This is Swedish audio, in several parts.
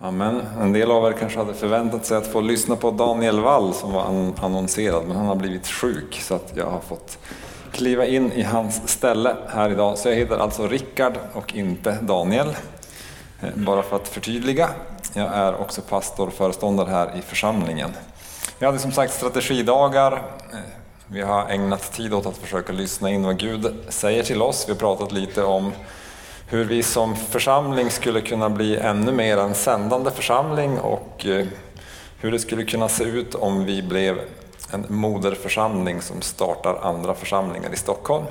Amen. En del av er kanske hade förväntat sig att få lyssna på Daniel Wall som var annonserad, men han har blivit sjuk så att jag har fått kliva in i hans ställe här idag. Så jag heter alltså Rickard och inte Daniel, eh, bara för att förtydliga. Jag är också pastor och föreståndare här i församlingen. Vi hade som sagt strategidagar. Eh, vi har ägnat tid åt att försöka lyssna in vad Gud säger till oss. Vi har pratat lite om hur vi som församling skulle kunna bli ännu mer en sändande församling och eh, hur det skulle kunna se ut om vi blev en moderförsamling som startar andra församlingar i Stockholm.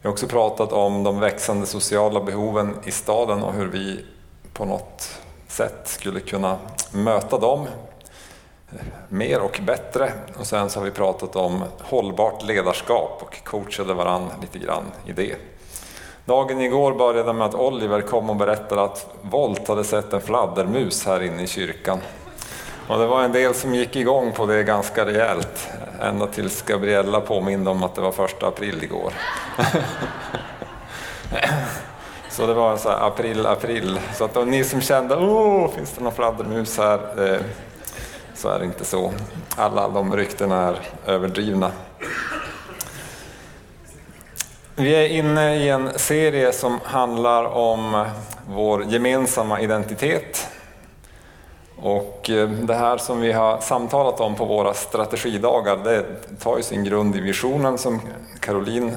Vi har också pratat om de växande sociala behoven i staden och hur vi på något sätt skulle kunna möta dem eh, mer och bättre. Och sen så har vi pratat om hållbart ledarskap och coachade varandra lite grann i det. Dagen igår började med att Oliver kom och berättade att Volt hade sett en fladdermus här inne i kyrkan. Och det var en del som gick igång på det ganska rejält, ända tills Gabriella påminde om att det var första april igår. Så det var så april, april. Så att ni som kände, åh, finns det någon fladdermus här? Eh, så är det inte så. Alla de ryktena är överdrivna. Vi är inne i en serie som handlar om vår gemensamma identitet. Och eh, det här som vi har samtalat om på våra strategidagar, det tar ju sin grund i visionen som Caroline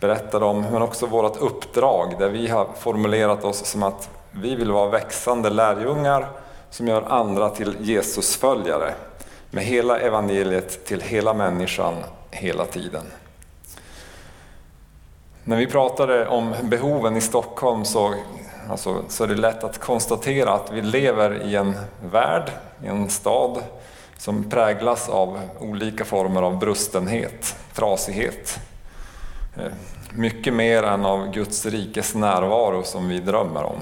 berättade om, men också vårt uppdrag där vi har formulerat oss som att vi vill vara växande lärjungar som gör andra till Jesusföljare med hela evangeliet till hela människan hela tiden. När vi pratade om behoven i Stockholm så, alltså, så är det lätt att konstatera att vi lever i en värld, i en stad som präglas av olika former av brustenhet, trasighet. Eh, mycket mer än av Guds rikes närvaro som vi drömmer om.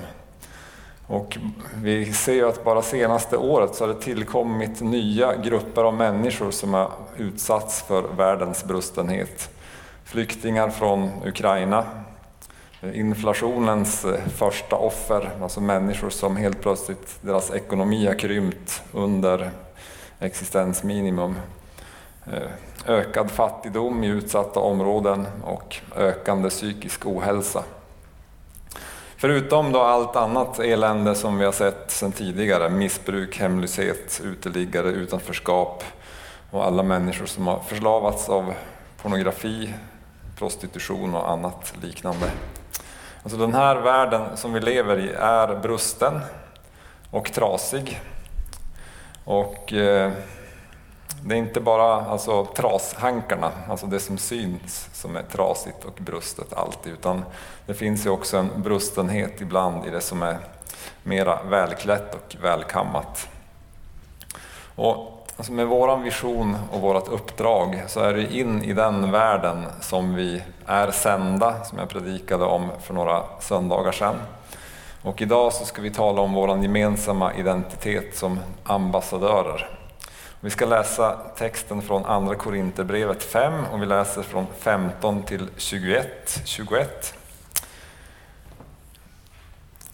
Och vi ser ju att bara senaste året så har det tillkommit nya grupper av människor som har utsatts för världens brustenhet flyktingar från Ukraina, inflationens eh, första offer, alltså människor som helt plötsligt, deras ekonomi har krympt under existensminimum. Eh, ökad fattigdom i utsatta områden och ökande psykisk ohälsa. Förutom då allt annat elände som vi har sett sedan tidigare, missbruk, hemlöshet, uteliggare, utanförskap och alla människor som har förslavats av pornografi, prostitution och annat liknande. Alltså den här världen som vi lever i är brusten och trasig. Och eh, det är inte bara alltså, trashankarna, alltså det som syns, som är trasigt och brustet alltid, utan det finns ju också en brustenhet ibland i det som är mera välklätt och välkammat. Och Alltså med vår vision och vårt uppdrag så är det in i den världen som vi är sända, som jag predikade om för några söndagar sedan. Och idag så ska vi tala om vår gemensamma identitet som ambassadörer. Vi ska läsa texten från Andra Korinthierbrevet 5 och vi läser från 15 till 21. 21.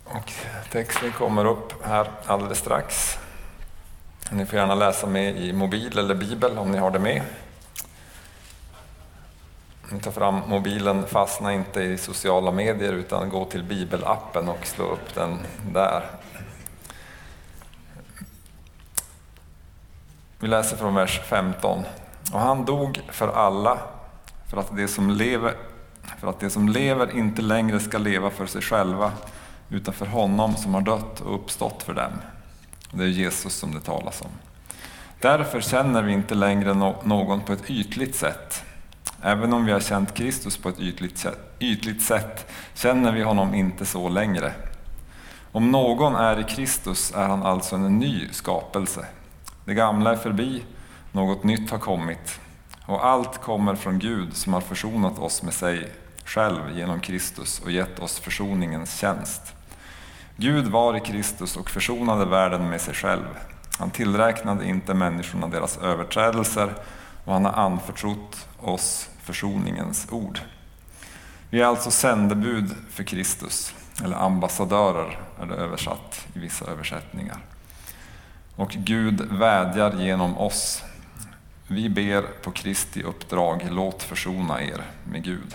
Och texten kommer upp här alldeles strax. Ni får gärna läsa med i mobil eller bibel om ni har det med. Ni tar fram mobilen, fastna inte i sociala medier utan gå till bibelappen och slå upp den där. Vi läser från vers 15. Och han dog för alla, för att de som lever, för att de som lever inte längre ska leva för sig själva, utan för honom som har dött och uppstått för dem. Det är Jesus som det talas om. Därför känner vi inte längre någon på ett ytligt sätt. Även om vi har känt Kristus på ett ytligt sätt, ytligt sätt känner vi honom inte så längre. Om någon är i Kristus är han alltså en ny skapelse. Det gamla är förbi, något nytt har kommit. Och allt kommer från Gud som har försonat oss med sig själv genom Kristus och gett oss försoningens tjänst. Gud var i Kristus och försonade världen med sig själv. Han tillräknade inte människorna deras överträdelser och han har anförtrott oss försoningens ord. Vi är alltså sändebud för Kristus, eller ambassadörer är det översatt i vissa översättningar. och Gud vädjar genom oss. Vi ber på Kristi uppdrag, låt försona er med Gud.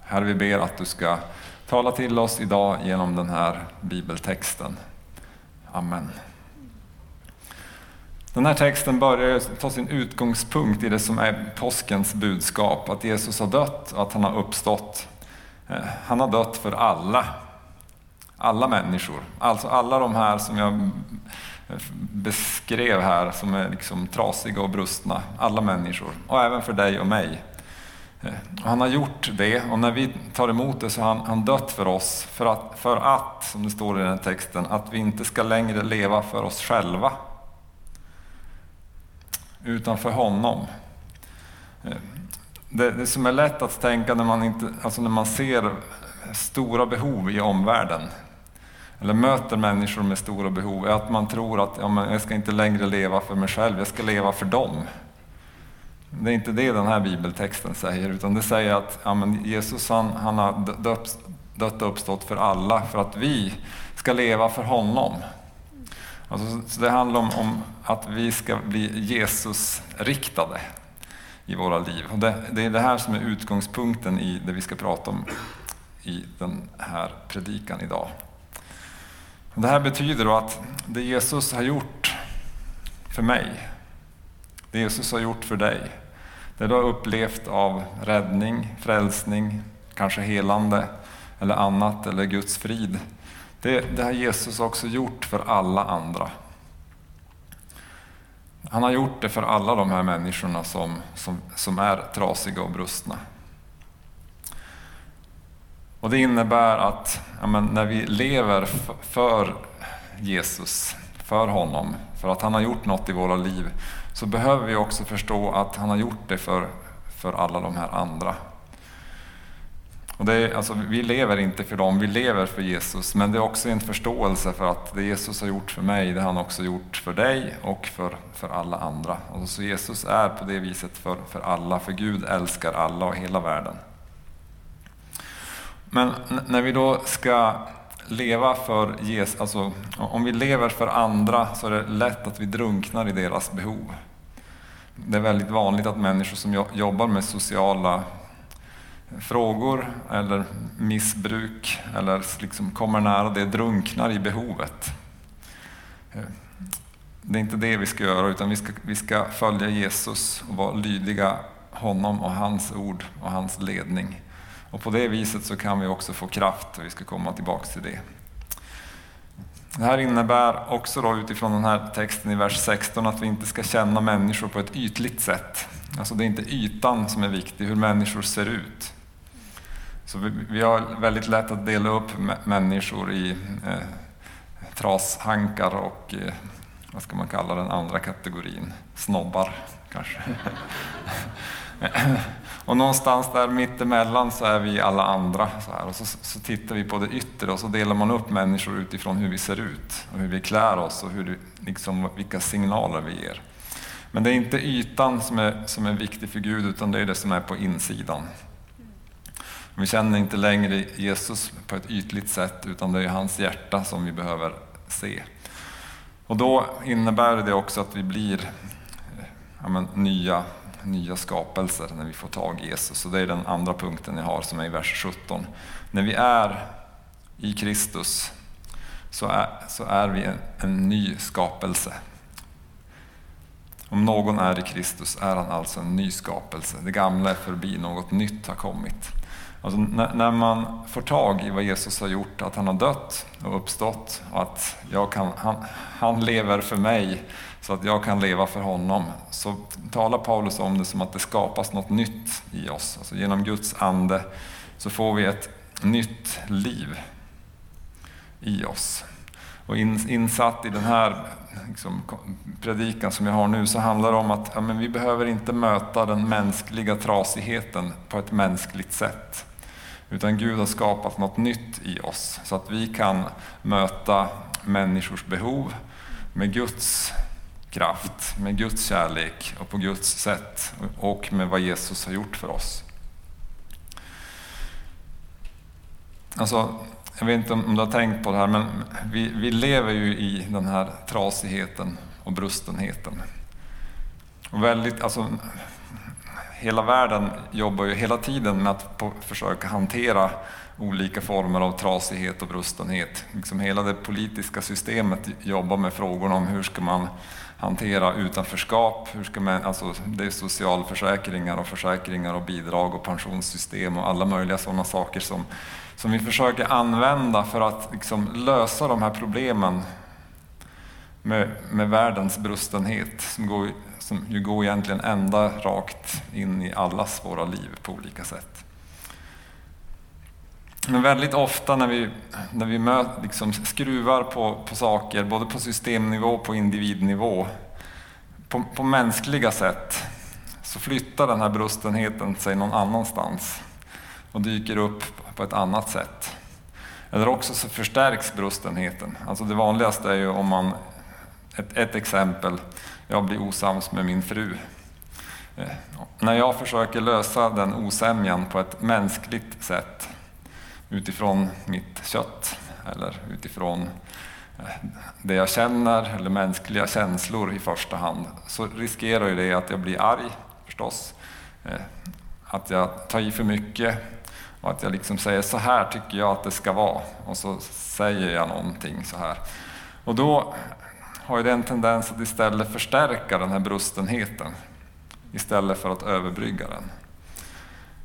Herre, vi ber att du ska tala till oss idag genom den här bibeltexten. Amen. Den här texten börjar ta sin utgångspunkt i det som är påskens budskap, att Jesus har dött och att han har uppstått. Eh, han har dött för alla, alla människor, alltså alla de här som jag eh, beskrev här, som är liksom trasiga och brustna, alla människor, och även för dig och mig. Han har gjort det och när vi tar emot det så har han, han dött för oss, för att, för att, som det står i den här texten, att vi inte ska längre leva för oss själva, utan för honom. Eh, det, det som är lätt att tänka när man, inte, alltså när man ser stora behov i omvärlden, eller möter människor med stora behov, är att man tror att ja, men jag ska inte längre leva för mig själv, jag ska leva för dem. Det är inte det den här bibeltexten säger, utan det säger att ja, men Jesus han, han har dött, dött och uppstått för alla, för att vi ska leva för honom. Alltså, så det handlar om, om, att vi ska bli Jesus-riktade i våra liv. Och det, det, är det här som är utgångspunkten i det vi ska prata om i den här predikan idag. Och det här betyder då att det Jesus har gjort för mig, det Jesus har gjort för dig, det du har upplevt av räddning, frälsning, kanske helande eller annat, eller Guds frid, det, det har Jesus också gjort för alla andra. Han har gjort det för alla de här människorna som, som, som är trasiga och brustna. Och Det innebär att ja, när vi lever för Jesus, för honom, för att han har gjort något i våra liv, så behöver vi också förstå att han har gjort det för, för alla de här andra. Och det är, alltså, vi lever inte för dem, vi lever för Jesus, men det är också en förståelse för att det Jesus har gjort för mig, det har han också gjort för dig och för, för alla andra. Och så Jesus är på det viset för, för alla, för Gud älskar alla och hela världen. Men när vi då ska leva för Jesus, alltså om vi lever för andra så är det lätt att vi drunknar i deras behov. Det är väldigt vanligt att människor som jobbar med sociala frågor eller missbruk eller liksom kommer nära det drunknar i behovet. Det är inte det vi ska göra utan vi ska, vi ska följa Jesus och vara lydiga honom och hans ord och hans ledning. Och på det viset så kan vi också få kraft och vi ska komma tillbaka till det. Det här innebär också då utifrån den här texten i vers 16 att vi inte ska känna människor på ett ytligt sätt. Alltså det är inte ytan som är viktig, hur människor ser ut. Så vi, vi har väldigt lätt att dela upp människor i eh, trashankar och eh, vad ska man kalla den andra kategorin? Snobbar kanske. Och någonstans där mittemellan så är vi alla andra. Så, här. Och så, så tittar vi på det yttre och så delar man upp människor utifrån hur vi ser ut och hur vi klär oss och hur, liksom, vilka signaler vi ger. Men det är inte ytan som är, som är viktig för Gud utan det är det som är på insidan. Vi känner inte längre Jesus på ett ytligt sätt utan det är hans hjärta som vi behöver se. Och då innebär det också att vi blir eh, ja, men, nya nya skapelser när vi får tag i Jesus. Och det är den andra punkten jag har som är i vers 17. När vi är i Kristus så är, så är vi en, en ny skapelse. Om någon är i Kristus är han alltså en ny skapelse. Det gamla är förbi, något nytt har kommit. Alltså när, när, man får tag i vad Jesus har gjort, att han har dött och uppstått och att jag kan, han, han lever för mig så att jag kan leva för honom, så talar Paulus om det som att det skapas något nytt i oss. Alltså genom Guds ande så får vi ett nytt liv i oss. Och insatt i den här liksom, predikan som jag har nu så handlar det om att ja, men vi behöver inte möta den mänskliga trasigheten på ett mänskligt sätt. Utan Gud har skapat något nytt i oss så att vi kan möta människors behov med Guds kraft, med Guds kärlek och på Guds sätt och med vad Jesus har gjort för oss. Alltså, jag vet inte om du har tänkt på det här, men vi, vi lever ju i den här trasigheten och brustenheten. Och väldigt, alltså, hela världen jobbar ju hela tiden med att på, försöka hantera olika former av trasighet och brustenhet. Liksom hela det politiska systemet jobbar med frågorna om hur ska man hantera utanförskap, hur ska man, alltså det är socialförsäkringar och försäkringar och bidrag och pensionssystem och alla möjliga sådana saker som, som vi försöker använda för att liksom lösa de här problemen med, med världens brustenhet som, går, som ju går egentligen ända rakt in i allas våra liv på olika sätt. Men väldigt ofta när vi, när vi möt, liksom skruvar på, på saker, både på systemnivå och på individnivå, på, på mänskliga sätt, så flyttar den här brustenheten sig någon annanstans och dyker upp på ett annat sätt. Eller också så förstärks brustenheten. Alltså det vanligaste är ju om man, ett, ett exempel, jag blir osams med min fru. Eh, när jag försöker lösa den osämjan på ett mänskligt sätt utifrån mitt kött eller utifrån eh, det jag känner eller mänskliga känslor i första hand så riskerar ju det att jag blir arg förstås. Eh, att jag tar i för mycket och att jag liksom säger så här tycker jag att det ska vara och så säger jag någonting så här. Och då har ju den tendens att istället förstärka den här brustenheten istället för att överbrygga den.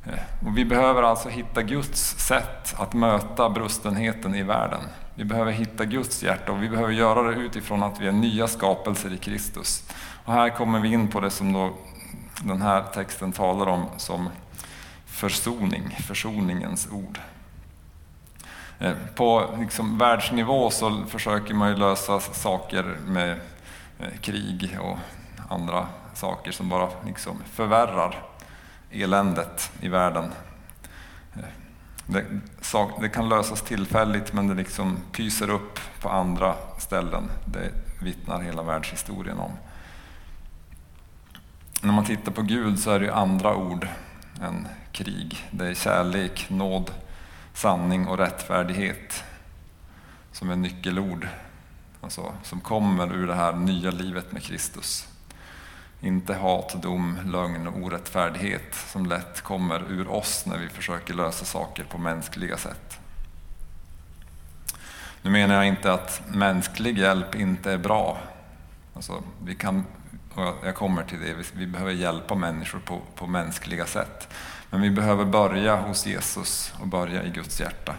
Eh, och vi behöver alltså hitta Guds sätt att möta brustenheten i världen. Vi behöver hitta Guds hjärta och vi behöver göra det utifrån att vi är nya skapelser i Kristus. Och här kommer vi in på det som då den här texten talar om som försoning, försoningens ord. Eh, på liksom världsnivå så försöker man ju lösa saker med eh, krig och andra saker som bara liksom förvärrar eländet i världen. Eh, det, det, kan lösas tillfälligt men det liksom pyser upp på andra ställen. Det vittnar hela världshistorien om. När man tittar på Gud så är det andra ord än krig. Det är kärlek, nåd, sanning och rättfärdighet som är nyckelord. Alltså, som kommer ur det här nya livet med Kristus. Inte hat, dom, lögn och orättfärdighet som lätt kommer ur oss när vi försöker lösa saker på mänskliga sätt. Nu menar jag inte att mänsklig hjälp inte är bra. Alltså, vi kan, jag kommer till det, vi behöver hjälpa människor på, på mänskliga sätt. Men vi behöver börja hos Jesus och börja i Guds hjärta.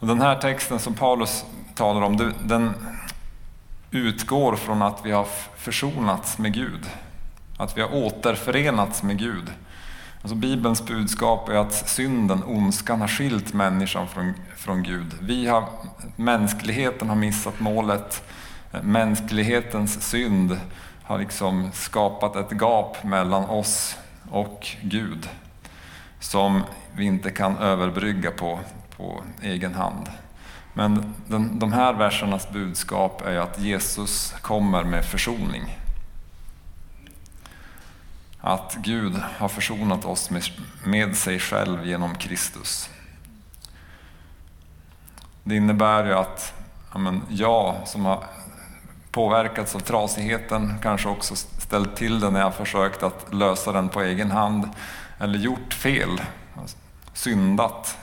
Och den här texten som Paulus talar om, den, utgår från att vi har försonats med Gud. Att vi har återförenats med Gud. Alltså Bibelns budskap är att synden, ondskan, har skilt människan från, från Gud. Vi har, mänskligheten har missat målet. Mänsklighetens synd har liksom skapat ett gap mellan oss och Gud som vi inte kan överbrygga på, på egen hand. Men den, de här versernas budskap är att Jesus kommer med försoning. Att Gud har försonat oss med, med sig själv genom Kristus. Det innebär ju att men, jag som har påverkats av trasigheten, kanske också ställt till det när jag försökt att lösa den på egen hand, eller gjort fel, syndat,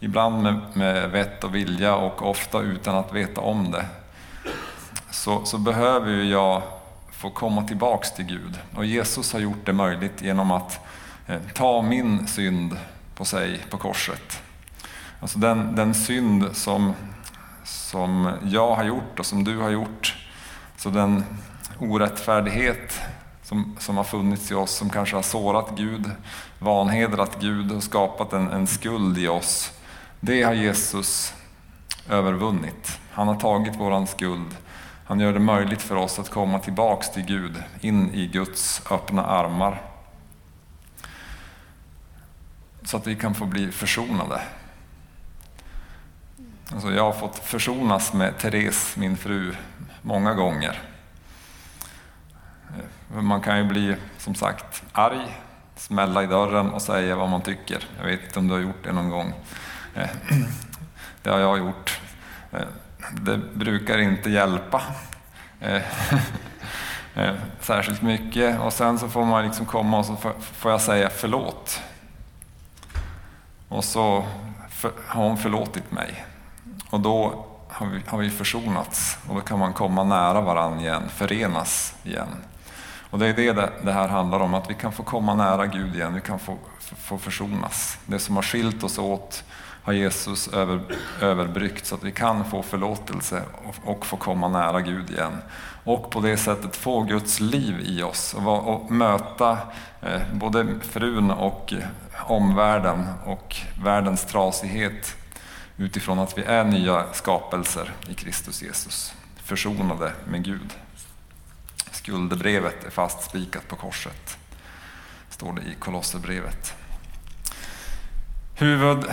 ibland med, med vett och vilja och ofta utan att veta om det, så, så behöver jag få komma tillbaks till Gud. Och Jesus har gjort det möjligt genom att eh, ta min synd på sig på korset. Alltså den, den synd som, som jag har gjort och som du har gjort, så den orättfärdighet som, som har funnits i oss, som kanske har sårat Gud, vanhedrat Gud och skapat en, en skuld i oss, det har Jesus övervunnit. Han har tagit våran skuld. Han gör det möjligt för oss att komma tillbaks till Gud, in i Guds öppna armar. Så att vi kan få bli försonade. Alltså jag har fått försonas med Therese, min fru, många gånger. Man kan ju bli, som sagt, arg, smälla i dörren och säga vad man tycker. Jag vet inte om du har gjort det någon gång. Eh, det har jag gjort. Eh, det brukar inte hjälpa eh, särskilt mycket och sen så får man liksom komma och så får jag säga förlåt. Och så har hon förlåtit mig. Och då har vi, har vi försonats och då kan man komma nära varandra igen, förenas igen. Och det är det det här handlar om, att vi kan få komma nära Gud igen, vi kan få, få försonas. Det som har skilt oss åt har Jesus över, överbryggt så att vi kan få förlåtelse och, och, få komma nära Gud igen. Och på det sättet få Guds liv i oss och, och möta eh, både frun och eh, omvärlden och världens trasighet utifrån att vi är nya skapelser i Kristus Jesus, försonade med Gud. Skuldebrevet är fastspikat på korset, står det i Kolosserbrevet. Huvud,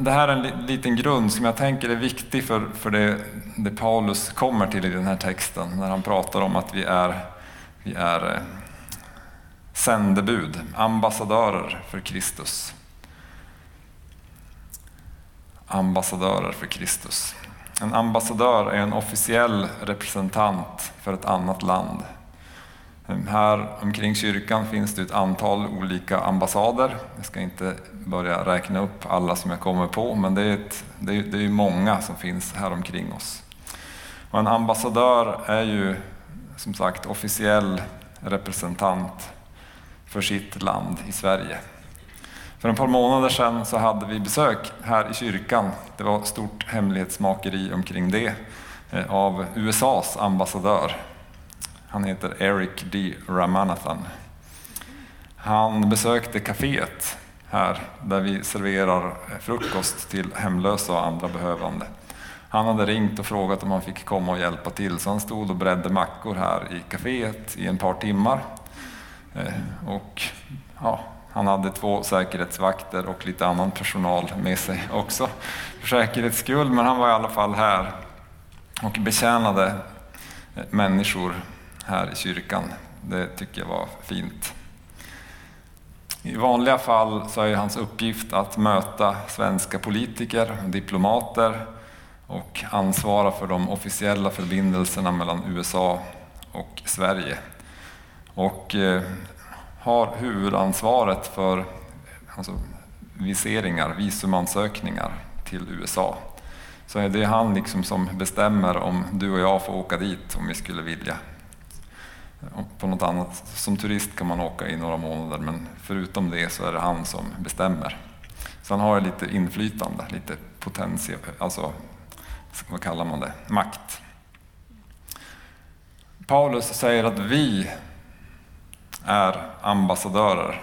det här är en liten grund som jag tänker är viktig för, för det, det Paulus kommer till i den här texten, när han pratar om att vi är, vi är eh, sändebud, ambassadörer för Kristus. Ambassadörer för Kristus. En ambassadör är en officiell representant för ett annat land. Här omkring kyrkan finns det ett antal olika ambassader. Jag ska inte börja räkna upp alla som jag kommer på, men det är, ett, det är, det är många som finns här omkring oss. Och en ambassadör är ju som sagt officiell representant för sitt land i Sverige. För ett par månader sedan så hade vi besök här i kyrkan. Det var stort hemlighetsmakeri omkring det eh, av USAs ambassadör han heter Eric D. Ramanathan. Han besökte kaféet här där vi serverar frukost till hemlösa och andra behövande. Han hade ringt och frågat om han fick komma och hjälpa till så han stod och bredde mackor här i kaféet i ett par timmar. Eh, och ja, han hade två säkerhetsvakter och lite annan personal med sig också för säkerhets skull, men han var i alla fall här och betjänade människor här i kyrkan. Det tycker jag var fint. I vanliga fall så är hans uppgift att möta svenska politiker, diplomater och ansvara för de officiella förbindelserna mellan USA och Sverige. Och eh, har huvudansvaret för alltså, viseringar, visumansökningar till USA. Så är det han liksom som bestämmer om du och jag får åka dit om vi skulle vilja på något annat. Som turist kan man åka i några månader men förutom det så är det han som bestämmer. Så han har lite inflytande, lite potential, alltså vad kallar man det, makt. Paulus säger att vi är ambassadörer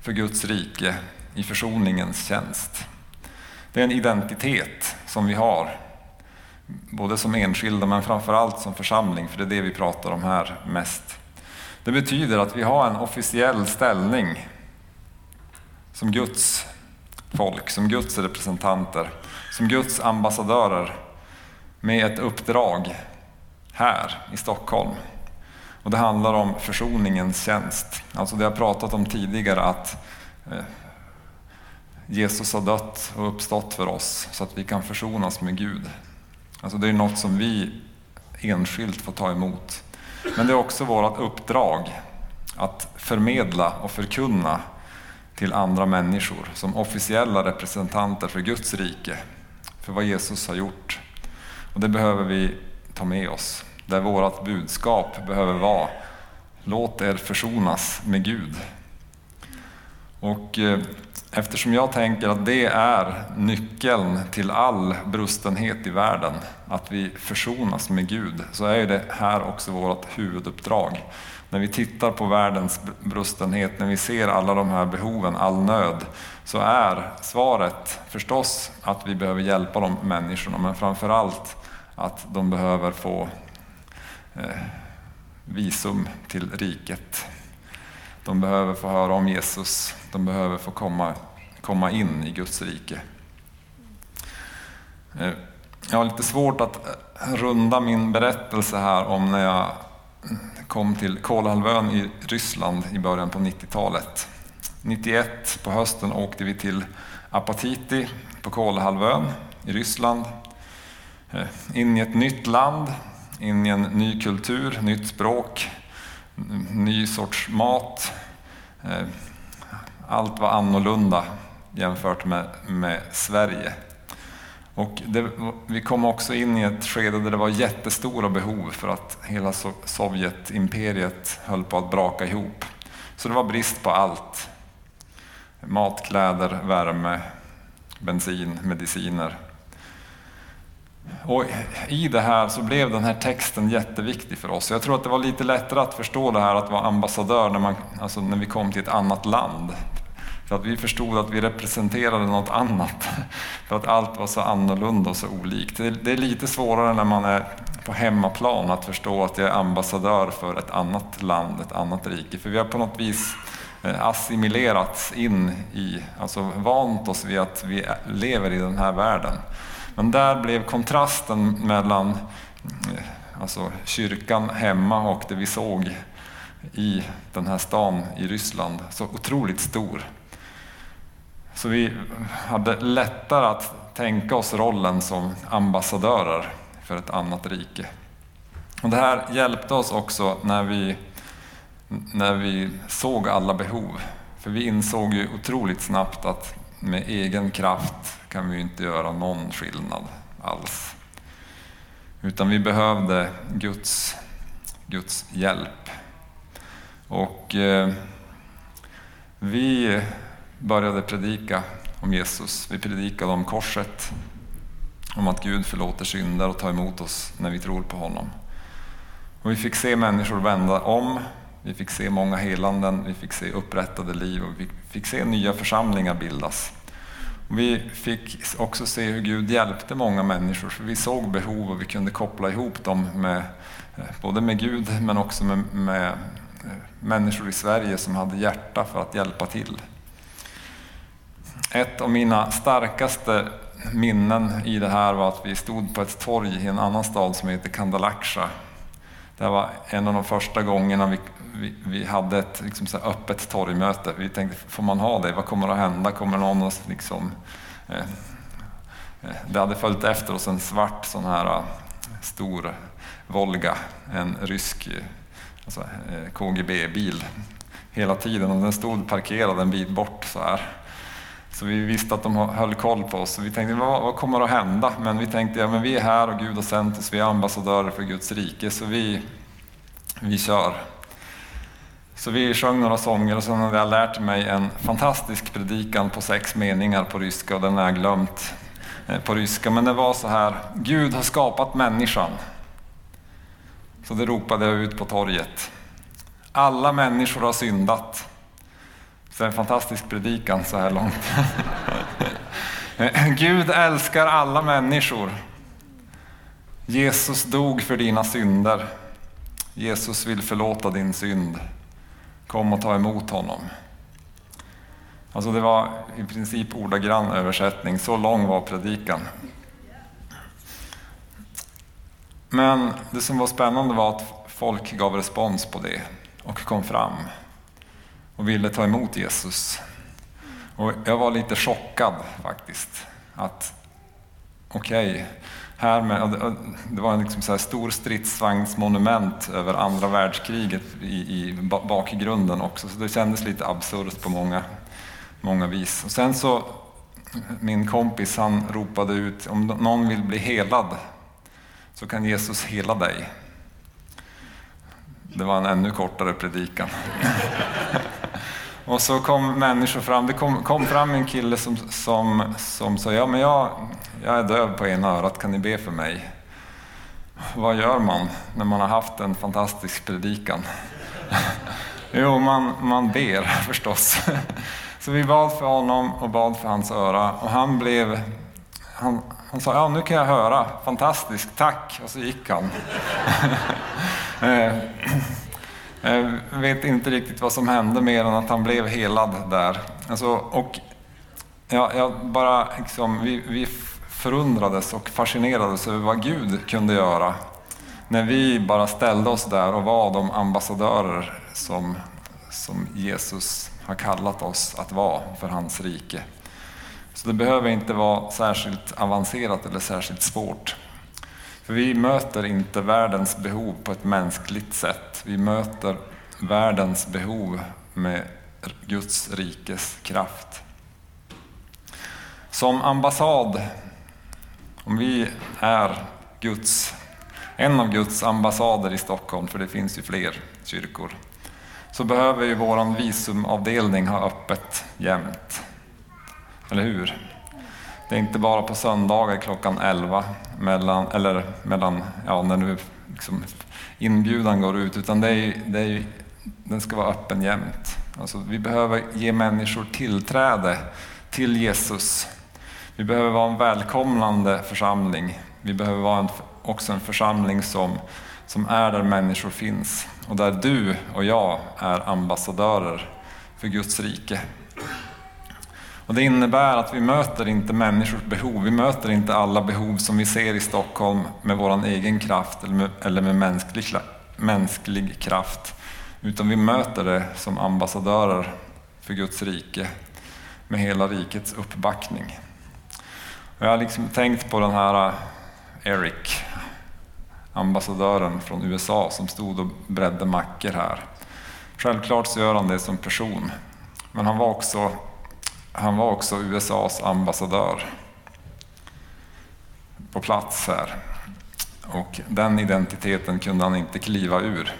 för Guds rike i försoningens tjänst. Det är en identitet som vi har både som enskilda men framförallt som församling, för det är det vi pratar om här mest. Det betyder att vi har en officiell ställning som Guds folk, som Guds representanter, som Guds ambassadörer med ett uppdrag här i Stockholm. Och det handlar om försoningens tjänst. Alltså det jag pratat om tidigare att eh, Jesus har dött och uppstått för oss så att vi kan försonas med Gud. Alltså det är något som vi enskilt får ta emot. Men det är också vårt uppdrag att förmedla och förkunna till andra människor som officiella representanter för Guds rike, för vad Jesus har gjort. Och det behöver vi ta med oss. Där vårt budskap behöver vara, låt er försonas med Gud. Och eh, Eftersom jag tänker att det är nyckeln till all brustenhet i världen, att vi försonas med Gud, så är det här också vårt huvuduppdrag. När vi tittar på världens brustenhet, när vi ser alla de här behoven, all nöd, så är svaret förstås att vi behöver hjälpa de människorna, men framför allt att de behöver få eh, visum till riket. De behöver få höra om Jesus, de behöver få komma, komma in i Guds rike. Eh, jag har lite svårt att eh, runda min berättelse här om när jag kom till Kolahalvön i Ryssland i början på 90-talet. 91 på hösten åkte vi till Apatiti på Kolahalvön i Ryssland. Eh, in i ett nytt land, in i en ny kultur, nytt språk, ny sorts mat. Eh, allt var annorlunda jämfört med, med Sverige. Och det, vi kom också in i ett skede där det var jättestora behov för att hela Sovjetimperiet höll på att braka ihop. Så det var brist på allt. Mat, kläder, värme, bensin, mediciner. Och I det här så blev den här texten jätteviktig för oss. Jag tror att det var lite lättare att förstå det här att vara ambassadör när, man, alltså när vi kom till ett annat land. För att vi förstod att vi representerade något annat. För att allt var så annorlunda och så olikt. Det är lite svårare när man är på hemmaplan att förstå att jag är ambassadör för ett annat land, ett annat rike. För vi har på något vis eh, assimilerats in i, alltså vant oss vid att vi lever i den här världen. Men där blev kontrasten mellan eh, alltså kyrkan hemma och det vi såg i den här stan i Ryssland så otroligt stor. Så vi hade lättare att tänka oss rollen som ambassadörer för ett annat rike. Och det här hjälpte oss också när vi, när vi såg alla behov. För vi insåg ju otroligt snabbt att med egen kraft kan vi inte göra någon skillnad alls. Utan vi behövde Guds, Guds hjälp. Och eh, vi började predika om Jesus. Vi predikade om korset, om att Gud förlåter synder och tar emot oss när vi tror på honom. Och vi fick se människor vända om, vi fick se många helanden, vi fick se upprättade liv och vi fick Fick se nya församlingar bildas. Vi fick också se hur Gud hjälpte många människor, för vi såg behov och vi kunde koppla ihop dem med, eh, både med Gud men också med, med eh, människor i Sverige som hade hjärta för att hjälpa till. Ett av mina starkaste minnen i det här var att vi stod på ett torg i en annan stad som heter Kandalaksha. Det var en av de första gångerna vi, vi, vi hade ett liksom så öppet torgmöte. Vi tänkte, får man ha det? Vad kommer att hända? Kommer någon att liksom... Eh, eh det hade följt efter oss en svart sån här eh, stor Volga, en rysk eh, alltså, eh, KGB-bil hela tiden och den stod parkerad en bit bort så här. Så vi visste att de höll koll på oss. vi tänkte, vad, vad kommer att hända? Men vi tänkte, ja men vi är här och Gud har sänt oss, vi är ambassadörer för Guds rike, så vi, vi kör. Så vi sjöng några sånger och sen hade jag lärt mig en fantastisk predikan på sex meningar på ryska och den har jag glömt eh, på ryska. Men det var så här, Gud har skapat människan. Så det ropade jag ut på torget. Alla människor har syndat. Så en fantastisk predikan så här långt. Gud älskar alla människor. Jesus dog för dina synder. Jesus vill förlåta din synd. Kom och ta emot honom. Alltså det var i princip ordagrann översättning, så lång var predikan. Men det som var spännande var att folk gav respons på det och kom fram och ville ta emot Jesus. Och jag var lite chockad faktiskt. Att okej, okay, här med, det var en liksom så stor stridsvagnsmonument över andra världskriget i, i bakgrunden också. Så det kändes lite absurt på många, många vis. Och sen så, min kompis han ropade ut, om någon vill bli helad så kan Jesus hela dig. Det var en ännu kortare predikan. Och så kom människor fram. Det kom, kom fram en kille som, som, som sa, ja men jag, jag är döv på ena örat, kan ni be för mig? Vad gör man när man har haft en fantastisk predikan? jo, man, man ber förstås. Så vi bad för honom och bad för hans öra och han blev han, han sa, ja nu kan jag höra, fantastiskt, tack, och så gick han. Eh, jag vet inte riktigt vad som hände mer än att han blev helad där. Alltså, och ja, jag bara, liksom, vi, vi förundrades och fascinerades över vad Gud kunde göra när vi bara ställde oss där och var de ambassadörer som, som Jesus har kallat oss att vara för hans rike. Så det behöver inte vara särskilt avancerat eller särskilt svårt. För vi möter inte världens behov på ett mänskligt sätt. Vi möter världens behov med Guds rikes kraft. Som ambassad, om vi är Guds, en av Guds ambassader i Stockholm, för det finns ju fler kyrkor, så behöver ju vår visumavdelning ha öppet jämt. Eller hur? Det är inte bara på söndagar klockan 11, mellan, eller mellan, ja, när nu liksom inbjudan går ut, utan det är, det är, den ska vara öppen jämt. Alltså, vi behöver ge människor tillträde till Jesus. Vi behöver vara en välkomnande församling. Vi behöver vara en, också en församling som, som är där människor finns och där du och jag är ambassadörer för Guds rike. Och det innebär att vi möter inte människors behov, vi möter inte alla behov som vi ser i Stockholm med vår egen kraft eller med, eller med mänsklig, mänsklig kraft. Utan vi möter det som ambassadörer för Guds rike med hela rikets uppbackning. Och jag har liksom tänkt på den här äh, Eric, ambassadören från USA som stod och bredde mackor här. Självklart så gör han det som person, men han var också, han var också USAs ambassadör på plats här. Och den identiteten kunde han inte kliva ur.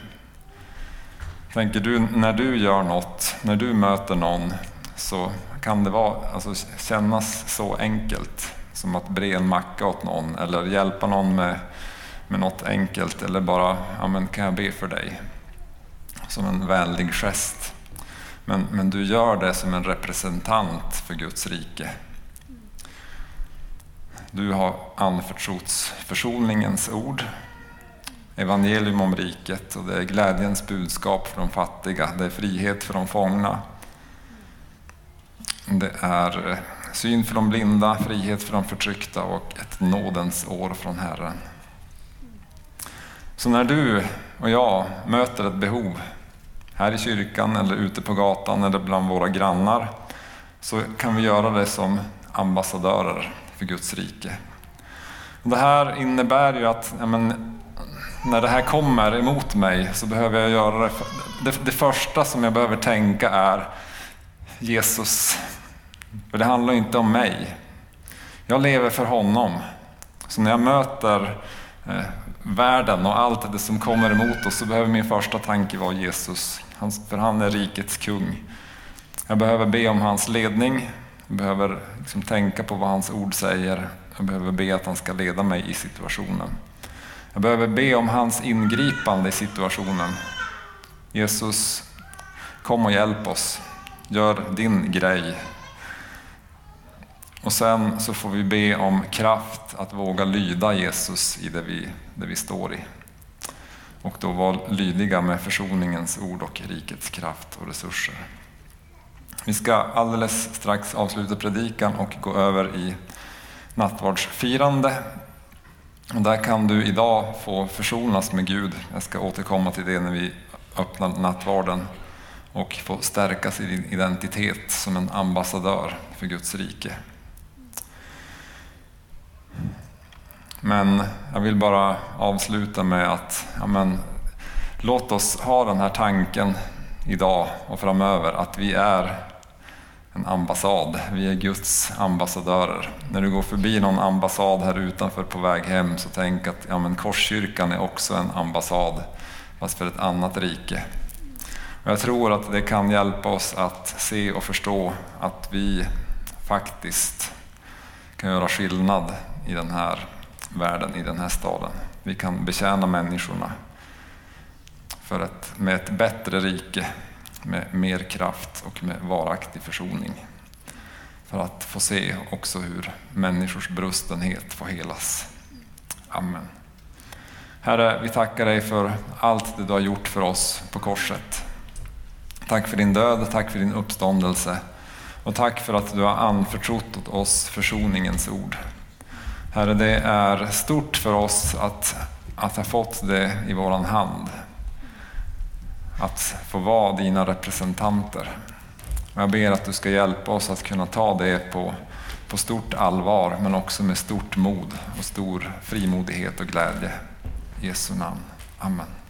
Tänker du, när du gör något, när du möter någon, så kan det vara, alltså, kännas så enkelt som att bre en macka åt någon eller hjälpa någon med, med något enkelt eller bara, ja men kan jag be för dig? Som en vänlig gest. Men, men du gör det som en representant för Guds rike. Du har anförtrotts försoningens ord, evangelium om riket och det är glädjens budskap för de fattiga, det är frihet för de fångna. Det är syn för de blinda, frihet för de förtryckta och ett nådens år från Herren. Så när du och jag möter ett behov här i kyrkan eller ute på gatan eller bland våra grannar så kan vi göra det som ambassadörer för Guds rike. Det här innebär ju att ja, men, när det här kommer emot mig så behöver jag göra det. Det, det första som jag behöver tänka är Jesus, för det handlar inte om mig. Jag lever för honom. Så när jag möter eh, världen och allt det som kommer emot oss så behöver min första tanke vara Jesus. För han är rikets kung. Jag behöver be om hans ledning. Jag behöver liksom tänka på vad hans ord säger. Jag behöver be att han ska leda mig i situationen. Jag behöver be om hans ingripande i situationen. Jesus, kom och hjälp oss. Gör din grej. Och sen så får vi be om kraft att våga lyda Jesus i det vi, det vi står i. Och då vara lydiga med försoningens ord och rikets kraft och resurser. Vi ska alldeles strax avsluta predikan och gå över i nattvardsfirande. Och där kan du idag få försonas med Gud. Jag ska återkomma till det när vi öppnar nattvarden och få stärka sin identitet som en ambassadör för Guds rike. Men jag vill bara avsluta med att ja men, låt oss ha den här tanken idag och framöver att vi är en ambassad. Vi är Guds ambassadörer. När du går förbi någon ambassad här utanför på väg hem så tänk att ja, men Korskyrkan är också en ambassad fast för ett annat rike. Och jag tror att det kan hjälpa oss att se och förstå att vi faktiskt kan göra skillnad i den här världen, i den här staden. Vi kan betjäna människorna för att med ett bättre rike, med mer kraft och med varaktig försoning. För att få se också hur människors brustenhet får helas. Amen. Herre, vi tackar dig för allt det du har gjort för oss på korset. Tack för din död, tack för din uppståndelse och tack för att du har anförtrott åt oss försoningens ord. Herre, det är stort för oss att, att ha fått det i våran hand. Att få vara dina representanter. Jag ber att du ska hjälpa oss att kunna ta det på, på stort allvar men också med stort mod och stor frimodighet och glädje. I Jesu namn. Amen.